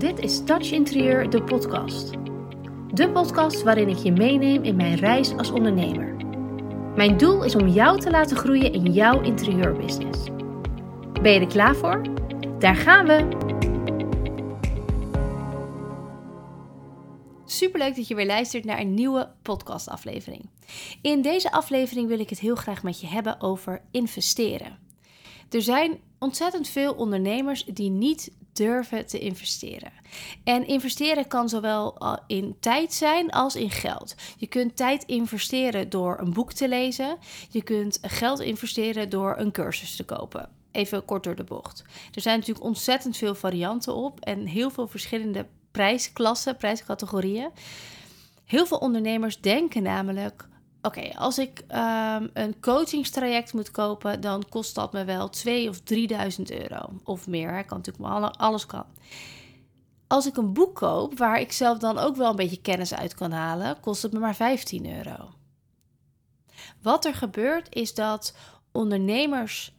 Dit is Touch Interieur, de podcast. De podcast waarin ik je meeneem in mijn reis als ondernemer. Mijn doel is om jou te laten groeien in jouw interieurbusiness. Ben je er klaar voor? Daar gaan we! Superleuk dat je weer luistert naar een nieuwe podcastaflevering. In deze aflevering wil ik het heel graag met je hebben over investeren. Er zijn ontzettend veel ondernemers die niet durven te investeren. En investeren kan zowel in tijd zijn als in geld. Je kunt tijd investeren door een boek te lezen. Je kunt geld investeren door een cursus te kopen. Even kort door de bocht. Er zijn natuurlijk ontzettend veel varianten op en heel veel verschillende prijsklassen, prijscategorieën. Heel veel ondernemers denken namelijk: oké, als ik um, een coachingstraject moet kopen, dan kost dat me wel 2 of 3000 euro of meer. Hè? Kan natuurlijk alles kan. Als ik een boek koop waar ik zelf dan ook wel een beetje kennis uit kan halen, kost het me maar 15 euro. Wat er gebeurt is dat ondernemers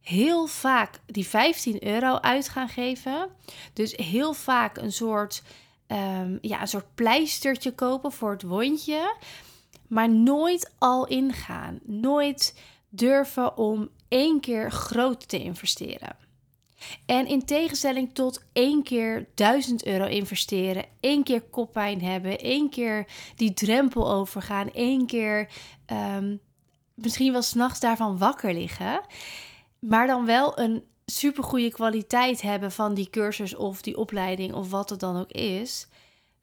heel vaak die 15 euro uit gaan geven. Dus heel vaak een soort, um, ja, een soort pleistertje kopen voor het wondje. Maar nooit al ingaan. Nooit durven om één keer groot te investeren. En in tegenstelling tot één keer 1000 euro investeren, één keer koppijn hebben, één keer die drempel overgaan, één keer um, misschien wel s'nachts daarvan wakker liggen, maar dan wel een supergoeie kwaliteit hebben van die cursus of die opleiding of wat het dan ook is,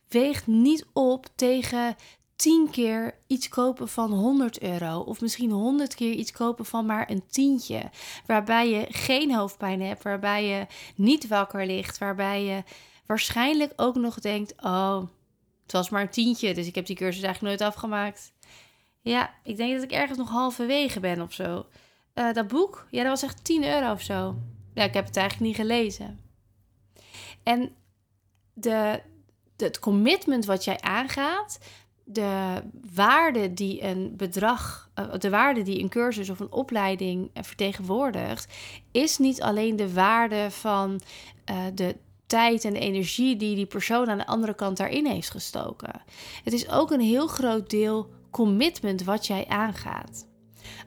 weegt niet op tegen 10 keer iets kopen van 100 euro. Of misschien 100 keer iets kopen van maar een tientje. Waarbij je geen hoofdpijn hebt, waarbij je niet wakker ligt, waarbij je waarschijnlijk ook nog denkt: Oh, het was maar een tientje, dus ik heb die cursus eigenlijk nooit afgemaakt. Ja, ik denk dat ik ergens nog halverwege ben of zo. Uh, dat boek, ja, dat was echt 10 euro of zo. Ja, ik heb het eigenlijk niet gelezen. En de, het commitment wat jij aangaat, de waarde die een bedrag, eh, de waarde die een cursus of een opleiding eh, vertegenwoordigt, is niet alleen de waarde van uh, de tijd en energie die die persoon aan de andere kant daarin heeft gestoken. Het is ook een heel groot deel commitment wat jij aangaat.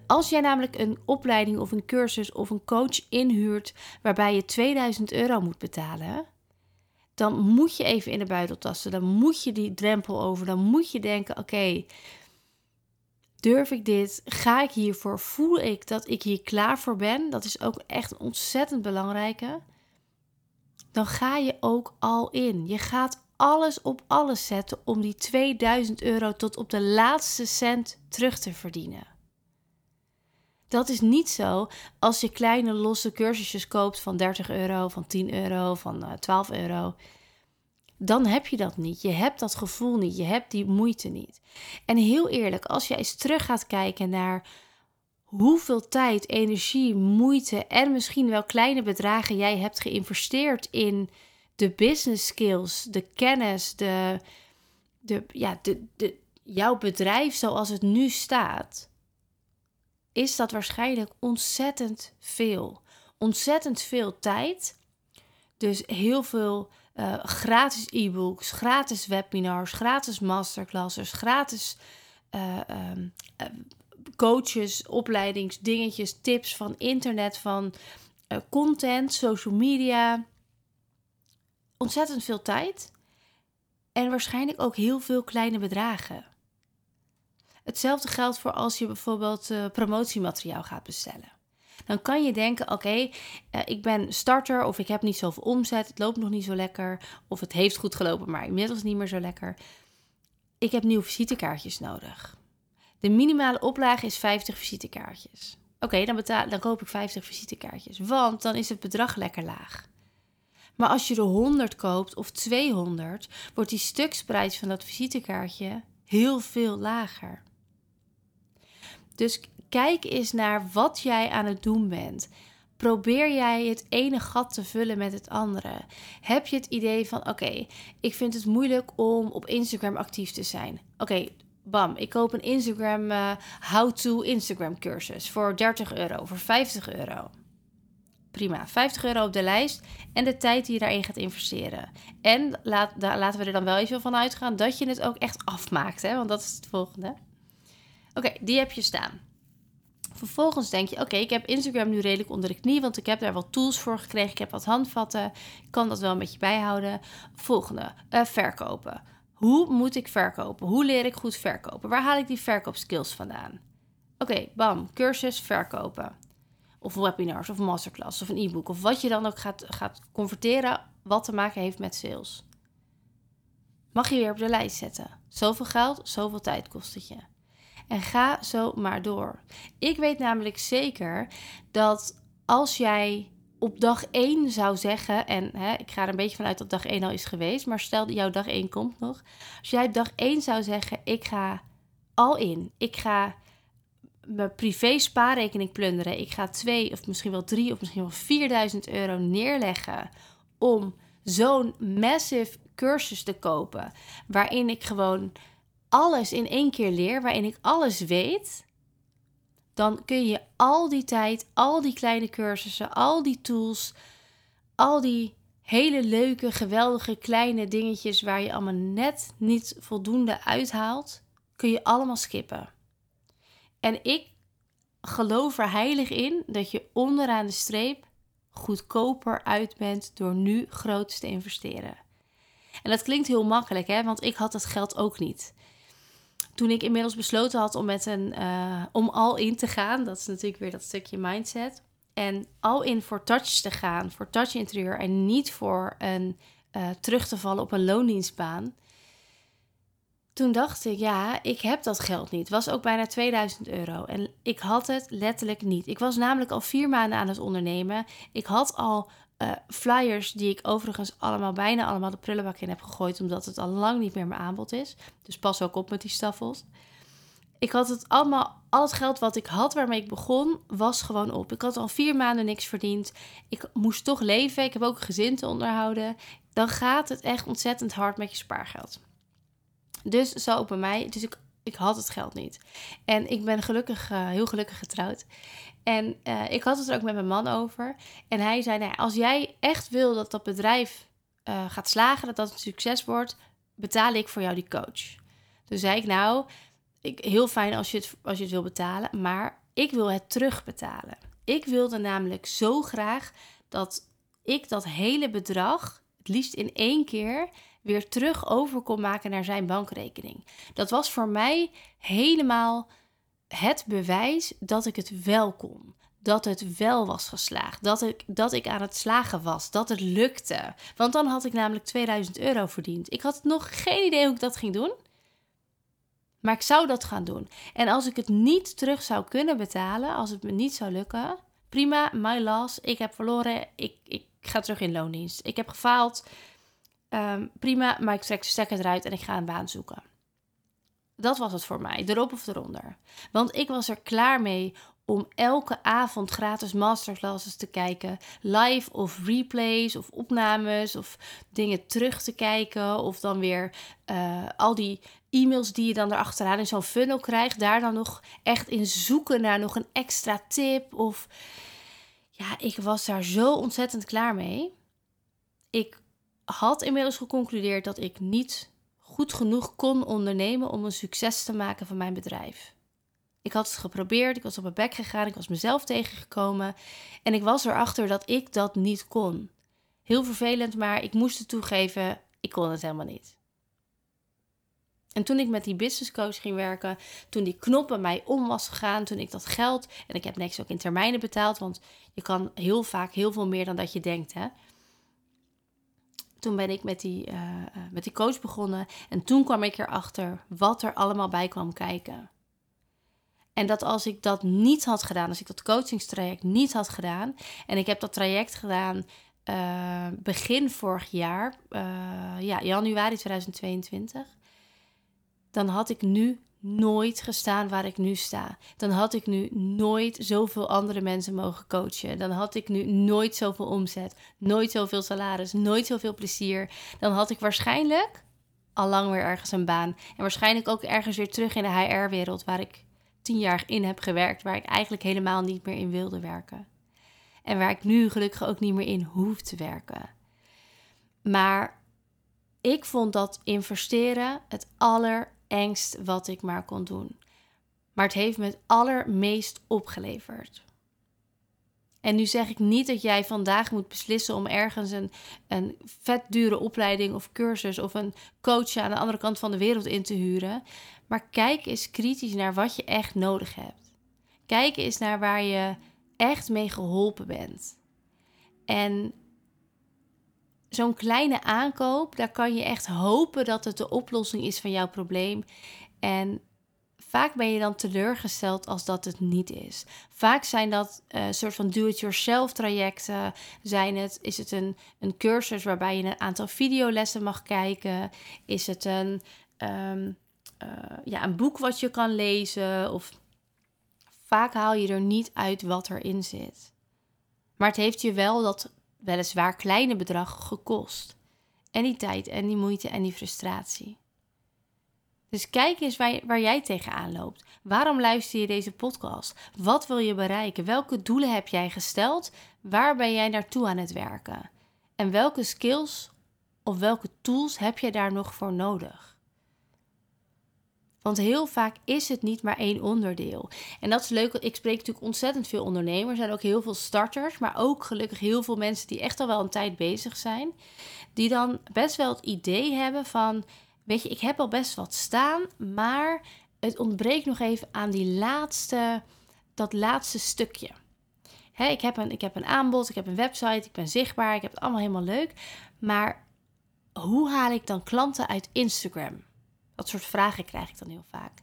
Als jij namelijk een opleiding of een cursus of een coach inhuurt waarbij je 2000 euro moet betalen, dan moet je even in de buidel tasten. Dan moet je die drempel over. Dan moet je denken: oké, durf ik dit? Ga ik hiervoor? Voel ik dat ik hier klaar voor ben? Dat is ook echt ontzettend belangrijke. Dan ga je ook al in. Je gaat alles op alles zetten om die 2000 euro tot op de laatste cent terug te verdienen. Dat is niet zo als je kleine losse cursusjes koopt van 30 euro, van 10 euro, van 12 eh, euro. Dan heb je dat niet. Je hebt dat gevoel niet. Je hebt die moeite niet. En heel eerlijk, als je eens terug gaat kijken naar hoeveel tijd, energie, moeite en misschien wel kleine bedragen jij hebt geïnvesteerd in de business skills, de kennis, de, de, ja, de, de, jouw bedrijf zoals het nu staat is dat waarschijnlijk ontzettend veel. Ontzettend veel tijd. Dus heel veel uh, gratis e-books, gratis webinars, gratis masterclasses, gratis uh, um, coaches, opleidingsdingetjes, tips van internet, van content, social media. Ontzettend veel tijd. En waarschijnlijk ook heel veel kleine bedragen. Hetzelfde geldt voor als je bijvoorbeeld uh, promotiemateriaal gaat bestellen. Dan kan je denken: oké, uh, ik ben starter of ik heb niet zoveel omzet, het loopt nog niet zo lekker, of het heeft goed gelopen, maar inmiddels niet meer zo lekker. Ik heb nieuwe visitekaartjes nodig. De minimale oplage is 50 visitekaartjes. Oké, dan, dan koop ik 50 visitekaartjes, want dan is het bedrag lekker laag. Maar als je er 100 koopt of 200, wordt die stuksprijs van dat visitekaartje heel veel lager. Dus kijk eens naar wat jij aan het doen bent. Probeer jij het ene gat te vullen met het andere? Heb je het idee van: oké, ik vind het moeilijk om op Instagram actief te zijn? Oké, bam, ik koop een Instagram uh, how-to Instagram cursus voor 30 euro, voor 50 euro. Prima, 50 euro op de lijst en de tijd die je daarin gaat investeren. En laat, laten we er dan wel even van uitgaan dat je het ook echt afmaakt, hè? want dat is het volgende. Oké, die heb je staan. Vervolgens denk je, oké, ik heb Instagram nu redelijk onder de knie, want ik heb daar wat tools voor gekregen. Ik heb wat handvatten, ik kan dat wel een beetje bijhouden. Volgende, uh, verkopen. Hoe moet ik verkopen? Hoe leer ik goed verkopen? Waar haal ik die verkoopskills vandaan? Oké, bam, cursus verkopen. Of webinars of masterclass of een e-book of wat je dan ook gaat, gaat converteren wat te maken heeft met sales. Mag je weer op de lijst zetten. Zoveel geld, zoveel tijd kost het je. En ga zo maar door. Ik weet namelijk zeker dat als jij op dag 1 zou zeggen, en hè, ik ga er een beetje vanuit dat dag 1 al is geweest, maar stel dat jouw dag 1 komt nog. Als jij dag 1 zou zeggen, ik ga al in, ik ga mijn privé spaarrekening plunderen, ik ga 2 of misschien wel 3 of misschien wel 4000 euro neerleggen om zo'n massive cursus te kopen, waarin ik gewoon alles in één keer leer, waarin ik alles weet, dan kun je al die tijd, al die kleine cursussen, al die tools, al die hele leuke, geweldige kleine dingetjes waar je allemaal net niet voldoende uithaalt, kun je allemaal skippen. En ik geloof er heilig in dat je onderaan de streep goedkoper uit bent door nu groot te investeren. En dat klinkt heel makkelijk, hè? want ik had dat geld ook niet toen ik inmiddels besloten had om met een uh, om al in te gaan, dat is natuurlijk weer dat stukje mindset. En al in voor touch te gaan, voor touch interieur en niet voor een uh, terug te vallen op een loondienstbaan. Toen dacht ik, ja, ik heb dat geld niet. Het was ook bijna 2000 euro. En ik had het letterlijk niet. Ik was namelijk al vier maanden aan het ondernemen. Ik had al uh, flyers die ik overigens allemaal, bijna allemaal de prullenbak in heb gegooid, omdat het al lang niet meer mijn aanbod is. Dus pas ook op met die staffels. Ik had het allemaal, al het geld wat ik had waarmee ik begon, was gewoon op. Ik had al vier maanden niks verdiend. Ik moest toch leven. Ik heb ook een gezin te onderhouden. Dan gaat het echt ontzettend hard met je spaargeld. Dus zo ook bij mij. Dus ik, ik had het geld niet. En ik ben gelukkig, uh, heel gelukkig getrouwd. En uh, ik had het er ook met mijn man over. En hij zei: nou, Als jij echt wil dat dat bedrijf uh, gaat slagen, dat dat een succes wordt, betaal ik voor jou die coach. Toen zei ik: Nou, ik, heel fijn als je, het, als je het wil betalen, maar ik wil het terugbetalen. Ik wilde namelijk zo graag dat ik dat hele bedrag, het liefst in één keer, weer terug over kon maken naar zijn bankrekening. Dat was voor mij helemaal het bewijs dat ik het wel kon. Dat het wel was geslaagd. Dat ik, dat ik aan het slagen was. Dat het lukte. Want dan had ik namelijk 2000 euro verdiend. Ik had nog geen idee hoe ik dat ging doen. Maar ik zou dat gaan doen. En als ik het niet terug zou kunnen betalen, als het me niet zou lukken, prima, my loss. Ik heb verloren. Ik, ik ga terug in loondienst. Ik heb gefaald. Um, prima, maar ik trek de stekker eruit en ik ga een baan zoeken. Dat was het voor mij, erop of eronder. Want ik was er klaar mee om elke avond gratis masterclasses te kijken, live of replays of opnames of dingen terug te kijken of dan weer uh, al die e-mails die je dan erachteraan in zo'n funnel krijgt, daar dan nog echt in zoeken naar nog een extra tip of ja, ik was daar zo ontzettend klaar mee. Ik had inmiddels geconcludeerd dat ik niet goed genoeg kon ondernemen om een succes te maken van mijn bedrijf. Ik had het geprobeerd, ik was op mijn bek gegaan, ik was mezelf tegengekomen en ik was erachter dat ik dat niet kon. Heel vervelend, maar ik moest het toegeven, ik kon het helemaal niet. En toen ik met die business coach ging werken, toen die knoppen mij om was gegaan, toen ik dat geld, en ik heb niks ook in termijnen betaald, want je kan heel vaak heel veel meer dan dat je denkt, hè toen ben ik met die, uh, met die coach begonnen. En toen kwam ik erachter wat er allemaal bij kwam kijken. En dat als ik dat niet had gedaan, als ik dat coachingstraject niet had gedaan. En ik heb dat traject gedaan uh, begin vorig jaar, ja, januari 2022. Dan had ik nu nooit gestaan waar ik nu sta. Dan had ik nu nooit zoveel andere mensen mogen coachen. Dan had ik nu nooit zoveel omzet, nooit zoveel salaris, nooit zoveel plezier. Dan had ik waarschijnlijk al lang weer ergens een baan. En waarschijnlijk ook ergens weer terug in de HR-wereld waar ik tien jaar in heb gewerkt, waar ik eigenlijk helemaal niet meer in wilde werken. En waar ik nu gelukkig ook niet meer in hoef te werken. Maar ik vond dat investeren het allerengst wat ik maar kon doen. Maar het heeft me het allermeest opgeleverd. En nu zeg ik niet dat jij vandaag moet beslissen om ergens een, een vet dure opleiding of cursus of een coach aan de andere kant van de wereld in te huren. Maar kijk eens kritisch naar wat je echt nodig hebt. Kijk eens naar waar je echt mee geholpen bent. En zo'n kleine aankoop, daar kan je echt hopen dat het de oplossing is van jouw probleem. En vaak ben je dan teleurgesteld als dat het niet is. Vaak zijn dat uh, soort van do-it-yourself trajecten. Zijn het, is het een, een cursus waarbij je een aantal videolessen mag kijken? Is het een, um, uh, ja, een boek wat je kan lezen? Of vaak haal je er niet uit wat erin zit. Maar het heeft je wel dat weliswaar kleine bedrag gekost. En die tijd en die moeite en die frustratie. Dus kijk eens waar, waar jij tegenaan loopt. Waarom luister je deze podcast? Wat wil je bereiken? Welke doelen heb jij gesteld? Waar ben jij naartoe aan het werken? En welke skills of welke tools heb je daar nog voor nodig? Want heel vaak is het niet maar één onderdeel. En dat is leuk, ik spreek natuurlijk ontzettend veel ondernemers. Er zijn ook heel veel starters, maar ook gelukkig heel veel mensen die echt al wel een tijd bezig zijn. Die dan best wel het idee hebben van weet je, ik heb al best wat staan, maar het ontbreekt nog even aan die laatste, dat laatste stukje. Ik, heb een, ik heb een aanbod, ik heb een website, ik ben zichtbaar, ik heb het allemaal helemaal leuk. Maar hoe haal ik dan klanten uit Instagram? Dat soort vragen krijg ik dan heel vaak.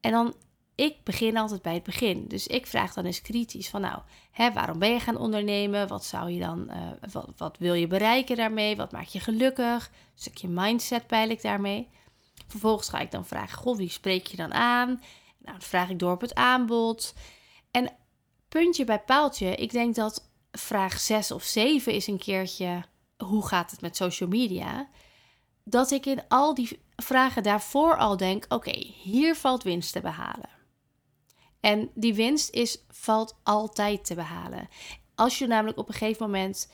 En dan ik begin altijd bij het begin. Dus ik vraag dan eens kritisch van nou, hè, waarom ben je gaan ondernemen? Wat zou je dan, uh, wat, wat, wil je bereiken daarmee? Wat maakt je gelukkig? Een stukje mindset peil ik daarmee. Vervolgens ga ik dan vragen, goh, wie spreek je dan aan? Nou, dan vraag ik door op het aanbod. En puntje bij paaltje, ik denk dat vraag 6 of 7 is een keertje, hoe gaat het met social media? Dat ik in al die vragen daarvoor al denk, oké, hier valt winst te behalen. En die winst is, valt altijd te behalen. Als je namelijk op een gegeven moment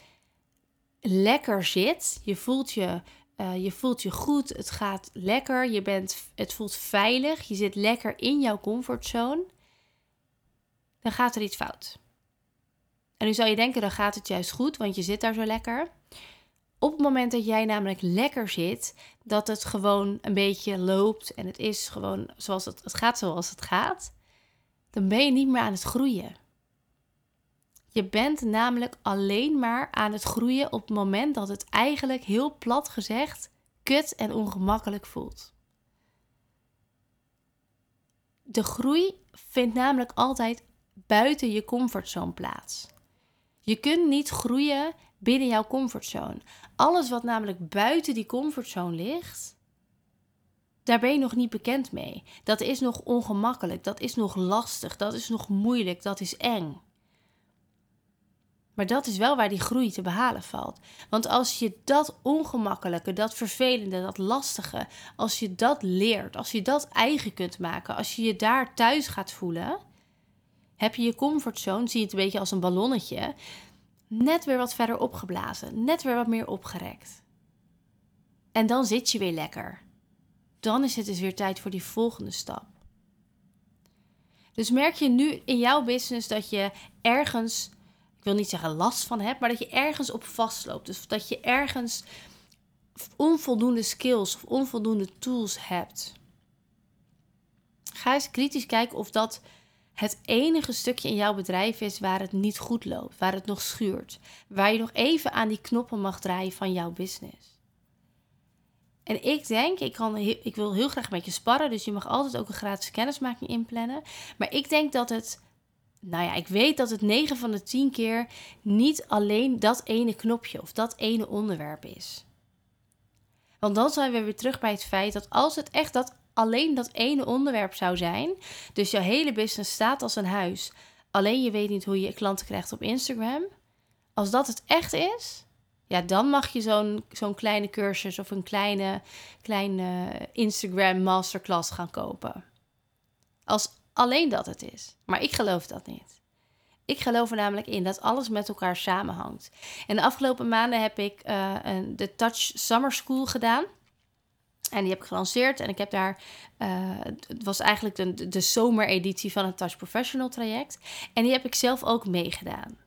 lekker zit, je voelt je, uh, je, voelt je goed, het gaat lekker, je bent, het voelt veilig, je zit lekker in jouw comfortzone, dan gaat er iets fout. En nu zou je denken, dan gaat het juist goed, want je zit daar zo lekker. Op het moment dat jij namelijk lekker zit, dat het gewoon een beetje loopt en het is gewoon zoals het, gaat zoals het gaat, dan ben je niet meer aan het groeien. Je bent namelijk alleen maar aan het groeien op het moment dat het eigenlijk heel plat gezegd kut en ongemakkelijk voelt. De groei vindt namelijk altijd buiten je comfortzone plaats. Je kunt niet groeien binnen jouw comfortzone. Alles wat namelijk buiten die comfortzone ligt, daar ben je nog niet bekend mee. Dat is nog ongemakkelijk, dat is nog lastig, dat is nog moeilijk, dat is eng. Maar dat is wel waar die groei te behalen valt. Want als je dat ongemakkelijke, dat vervelende, dat lastige, als je dat leert, als je dat eigen kunt maken, als je je daar thuis gaat voelen, heb je je comfortzone, zie je het een beetje als een ballonnetje, net weer wat verder opgeblazen, net weer wat meer opgerekt. En dan zit je weer lekker dan is het dus weer tijd voor die volgende stap. Dus merk je nu in jouw business dat je ergens, ik wil niet zeggen last van hebt, maar dat je ergens op vastloopt. Dus dat je ergens onvoldoende skills of onvoldoende tools hebt. Ga eens kritisch kijken of dat het enige stukje in jouw bedrijf is waar het niet goed loopt, waar het nog schuurt, waar je nog even aan die knoppen mag draaien van jouw business. En ik denk, ik, kan, ik wil heel graag met je sparren, dus je mag altijd ook een gratis kennismaking inplannen. Maar ik denk dat het, nou ja, ik weet dat het 9 van de 10 keer niet alleen dat ene knopje of dat ene onderwerp is. Want dan zijn we weer terug bij het feit dat als het echt dat alleen dat ene onderwerp zou zijn, dus jouw hele business staat als een huis, alleen je weet niet hoe je klanten krijgt op Instagram, als dat het echt is, ja, dan mag je zo'n zo'n kleine cursus of een kleine, kleine Instagram masterclass gaan kopen. Als alleen dat het is. Maar ik geloof dat niet. Ik geloof er namelijk in dat alles met elkaar samenhangt. En de afgelopen maanden heb ik uh, de Touch Summer School gedaan. En die heb ik gelanceerd. En ik heb daar. Uh, het was eigenlijk de, de zomereditie van het Touch Professional traject. En die heb ik zelf ook meegedaan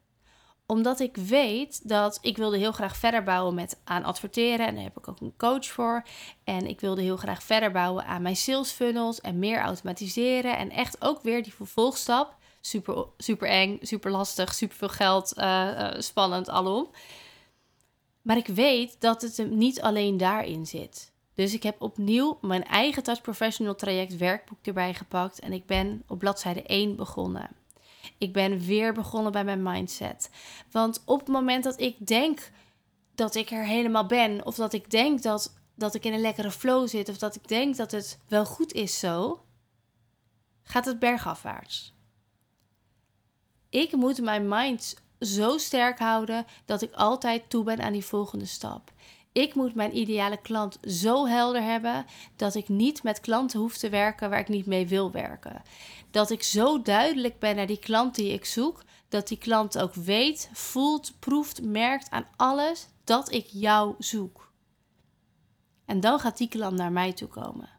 omdat ik weet dat ik wilde heel graag verder bouwen met aan adverteren. En daar heb ik ook een coach voor. En ik wilde heel graag verder bouwen aan mijn sales funnels en meer automatiseren. En echt ook weer die vervolgstap. Super, super eng, super lastig, super veel geld, uh, spannend, alom. Maar ik weet dat het hem niet alleen daarin zit. Dus ik heb opnieuw mijn eigen Touch Professional traject werkboek erbij gepakt. En ik ben op bladzijde 1 begonnen. Ik ben weer begonnen bij mijn mindset. Want op het moment dat ik denk dat ik er helemaal ben, of dat ik denk dat, dat ik in een lekkere flow zit, of dat ik denk dat het wel goed is zo, gaat het bergafwaarts. Ik moet mijn mind zo sterk houden dat ik altijd toe ben aan die volgende stap. Ik moet mijn ideale klant zo helder hebben dat ik niet met klanten hoef te werken waar ik niet mee wil werken. Dat ik zo duidelijk ben naar die klant die ik zoek, dat die klant ook weet, voelt, proeft, merkt aan alles dat ik jou zoek. En dan gaat die klant naar mij toe komen.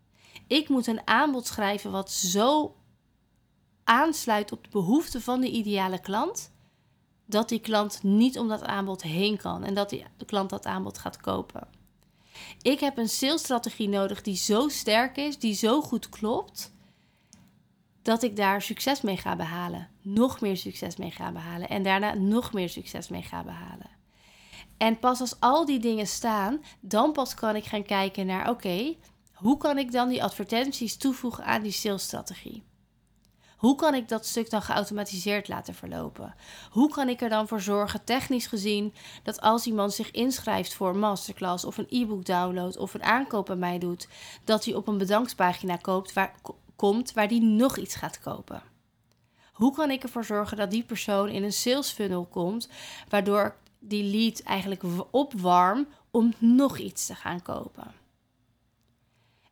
Ik moet een aanbod schrijven wat zo aansluit op de behoeften van de ideale klant dat die klant niet om dat aanbod heen kan en dat die, klant dat aanbod gaat kopen. Ik heb een salesstrategie nodig die zo sterk is, die zo goed klopt, dat ik daar succes mee ga behalen. Nog meer succes mee ga behalen en daarna nog meer succes mee ga behalen. En pas als al die dingen staan, dan pas kan ik gaan kijken naar: oké, hoe kan ik dan die advertenties toevoegen aan die salesstrategie? Hoe kan ik dat stuk dan geautomatiseerd laten verlopen? Hoe kan ik er dan voor zorgen, technisch gezien, dat als iemand zich inschrijft voor een masterclass of een e-book download of een aankoop bij mij doet, dat hij op een bedankspagina koopt waar, komt waar die nog iets gaat kopen? Hoe kan ik ervoor zorgen dat die persoon in een sales funnel komt, waardoor die lead eigenlijk opwarm om nog iets te gaan kopen?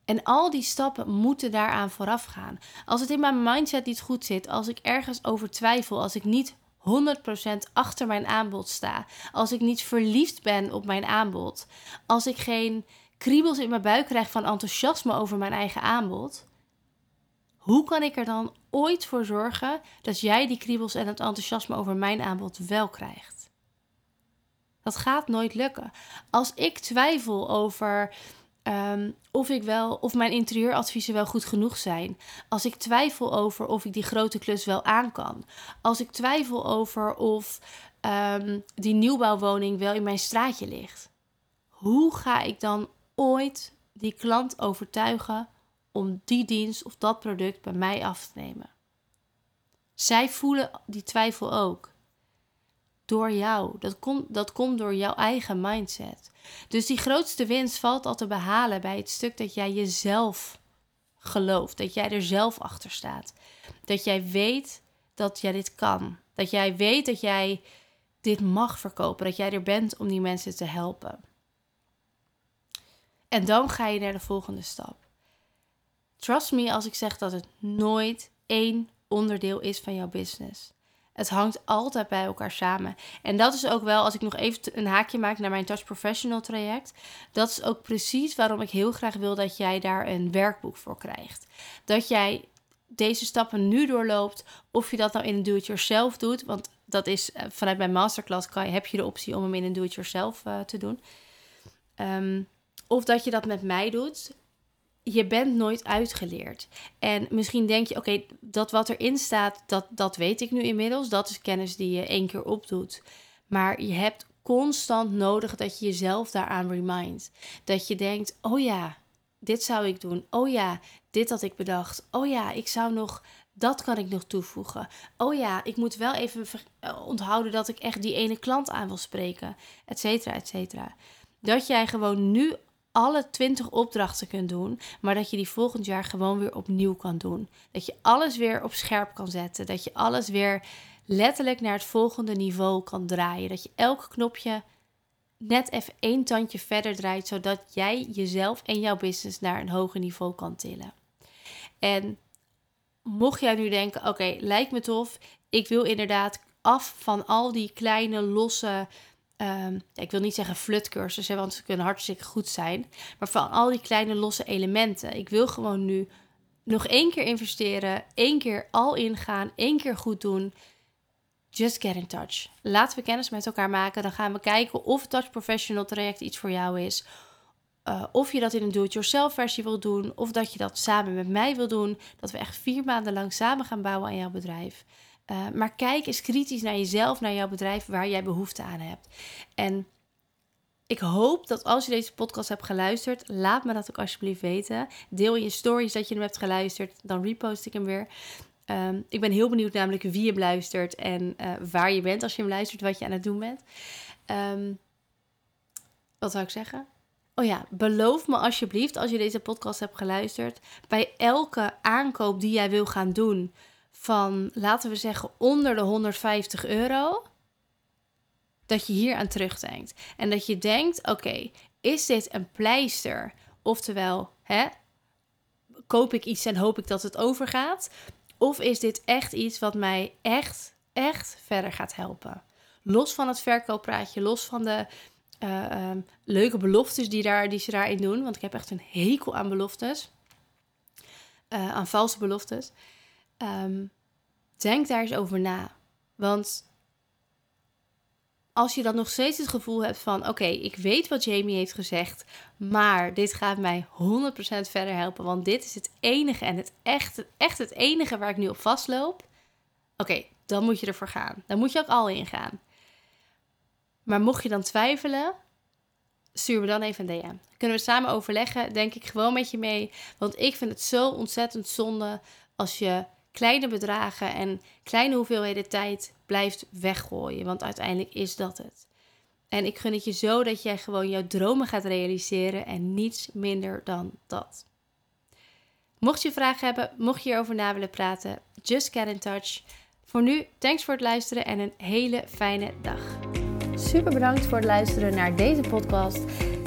En al die stappen moeten daaraan vooraf gaan. Als het in mijn mindset niet goed zit, als ik ergens over twijfel, als ik niet 100% achter mijn aanbod sta, als ik niet verliefd ben op mijn aanbod, als ik geen kriebels in mijn buik krijg van enthousiasme over mijn eigen aanbod, hoe kan ik er dan ooit voor zorgen dat jij die kriebels en het enthousiasme over mijn aanbod wel krijgt? Dat gaat nooit lukken. Als ik twijfel over Ehm, of, ik wel, of mijn interieuradviezen wel goed genoeg zijn. Als ik twijfel over of ik die grote klus wel aan kan. Als ik twijfel over of um, die nieuwbouwwoning wel in mijn straatje ligt. Hoe ga ik dan ooit die klant overtuigen om die dienst of dat product bij mij af te nemen? Zij voelen die twijfel ook. Door jou. Dat komt, dat komt door jouw eigen mindset. Dus die grootste winst valt al te behalen bij het stuk dat jij jezelf gelooft. Dat jij er zelf achter staat. Dat jij weet dat jij dit kan. Dat jij weet dat jij dit mag verkopen. Dat jij er bent om die mensen te helpen. En dan ga je naar de volgende stap. Trust me als ik zeg dat het nooit één onderdeel is van jouw business. Het hangt altijd bij elkaar samen. En dat is ook wel, als ik nog even een haakje maak naar mijn Touch Professional traject. Dat is ook precies waarom ik heel graag wil dat jij daar een werkboek voor krijgt. Dat jij deze stappen nu doorloopt. Of je dat nou in een do-it-yourself doet. Want dat is eh, vanuit mijn masterclass kan, heb je de optie om hem in een do-it-yourself uh, te doen. Ehm, of dat je dat met mij doet je bent nooit uitgeleerd. En misschien denk je, oké, dat wat erin staat, dat, dat weet ik nu inmiddels. Dat is kennis die je één keer opdoet. Maar je hebt constant nodig dat je jezelf daaraan remindt. Dat je denkt, oh ja, dit zou ik doen. Oh ja, dit had ik bedacht. Oh ja, ik zou nog, dat kan ik nog toevoegen. Oh ja, ik moet wel even eh, onthouden dat ik echt die ene klant aan wil spreken. Et cetera, et cetera. Dat jij gewoon nu alle 20 opdrachten kunt doen, maar dat je die volgend jaar gewoon weer opnieuw kan doen. Dat je alles weer op scherp kan zetten. Dat je alles weer letterlijk naar het volgende niveau kan draaien. Dat je elk knopje net even één tandje verder draait, zodat jij jezelf en jouw business naar een hoger niveau kan tillen. En mocht jij nu denken: oké, lijkt me tof, ik wil inderdaad af van al die kleine losse. Ehm, ik wil niet zeggen flutcursussen, want ze kunnen hartstikke goed zijn. Maar van al die kleine losse elementen. Ik wil gewoon nu nog één keer investeren, één keer al ingaan, één keer goed doen. Just get in touch. Laten we kennis met elkaar maken. Dan gaan we kijken of het Touch Professional traject iets voor jou is. Uh, of je dat in een do-it-yourself versie wil doen. Of dat je dat samen met mij wil doen. Dat we echt vier maanden lang samen gaan bouwen aan jouw bedrijf. Uh, maar kijk eens kritisch naar jezelf, naar jouw bedrijf, waar jij behoefte aan hebt. En ik hoop dat als je deze podcast hebt geluisterd, laat me dat ook alsjeblieft weten. Deel je stories dat je hem hebt geluisterd, dan repost ik hem weer. Um, ik ben heel benieuwd namelijk wie hem luistert en uh, waar je bent als je hem luistert, wat je aan het doen bent. Um, wat zou ik zeggen? Oh ja, beloof me alsjeblieft als je deze podcast hebt geluisterd, bij elke aankoop die jij wil gaan doen van, laten we zeggen, onder de 150 euro, dat je hier aan terugdenkt. En dat je denkt, oké, is dit een pleister? Oftewel, hè, koop ik iets en hoop ik dat het overgaat? Of is dit echt iets wat mij echt, echt verder gaat helpen? Los van het verkooppraatje, los van de uh, um, leuke beloftes die, daar, die ze daarin doen. Want ik heb echt een hekel aan beloftes. Uh, aan valse beloftes. Um, denk daar eens over na. Want als je dan nog steeds het gevoel hebt van: oké, ik weet wat Jamie heeft gezegd, maar dit gaat mij 100% verder helpen, want dit is het enige en het echt, echt het enige waar ik nu op vastloop. Oké, dan moet je ervoor gaan. Dan moet je ook al ingaan. Maar mocht je dan twijfelen, stuur me dan even een DM. Kunnen we samen overleggen, denk ik gewoon met je mee. Want ik vind het zo ontzettend zonde als je kleine bedragen en kleine hoeveelheden tijd blijft weggooien. Want uiteindelijk is dat het. En ik gun het je zo dat jij gewoon jouw dromen gaat realiseren en niets minder dan dat. Mocht je vragen hebben, mocht je hierover na willen praten, just get in touch. Voor nu, thanks voor het luisteren en een hele fijne dag. Super bedankt voor het luisteren naar deze podcast.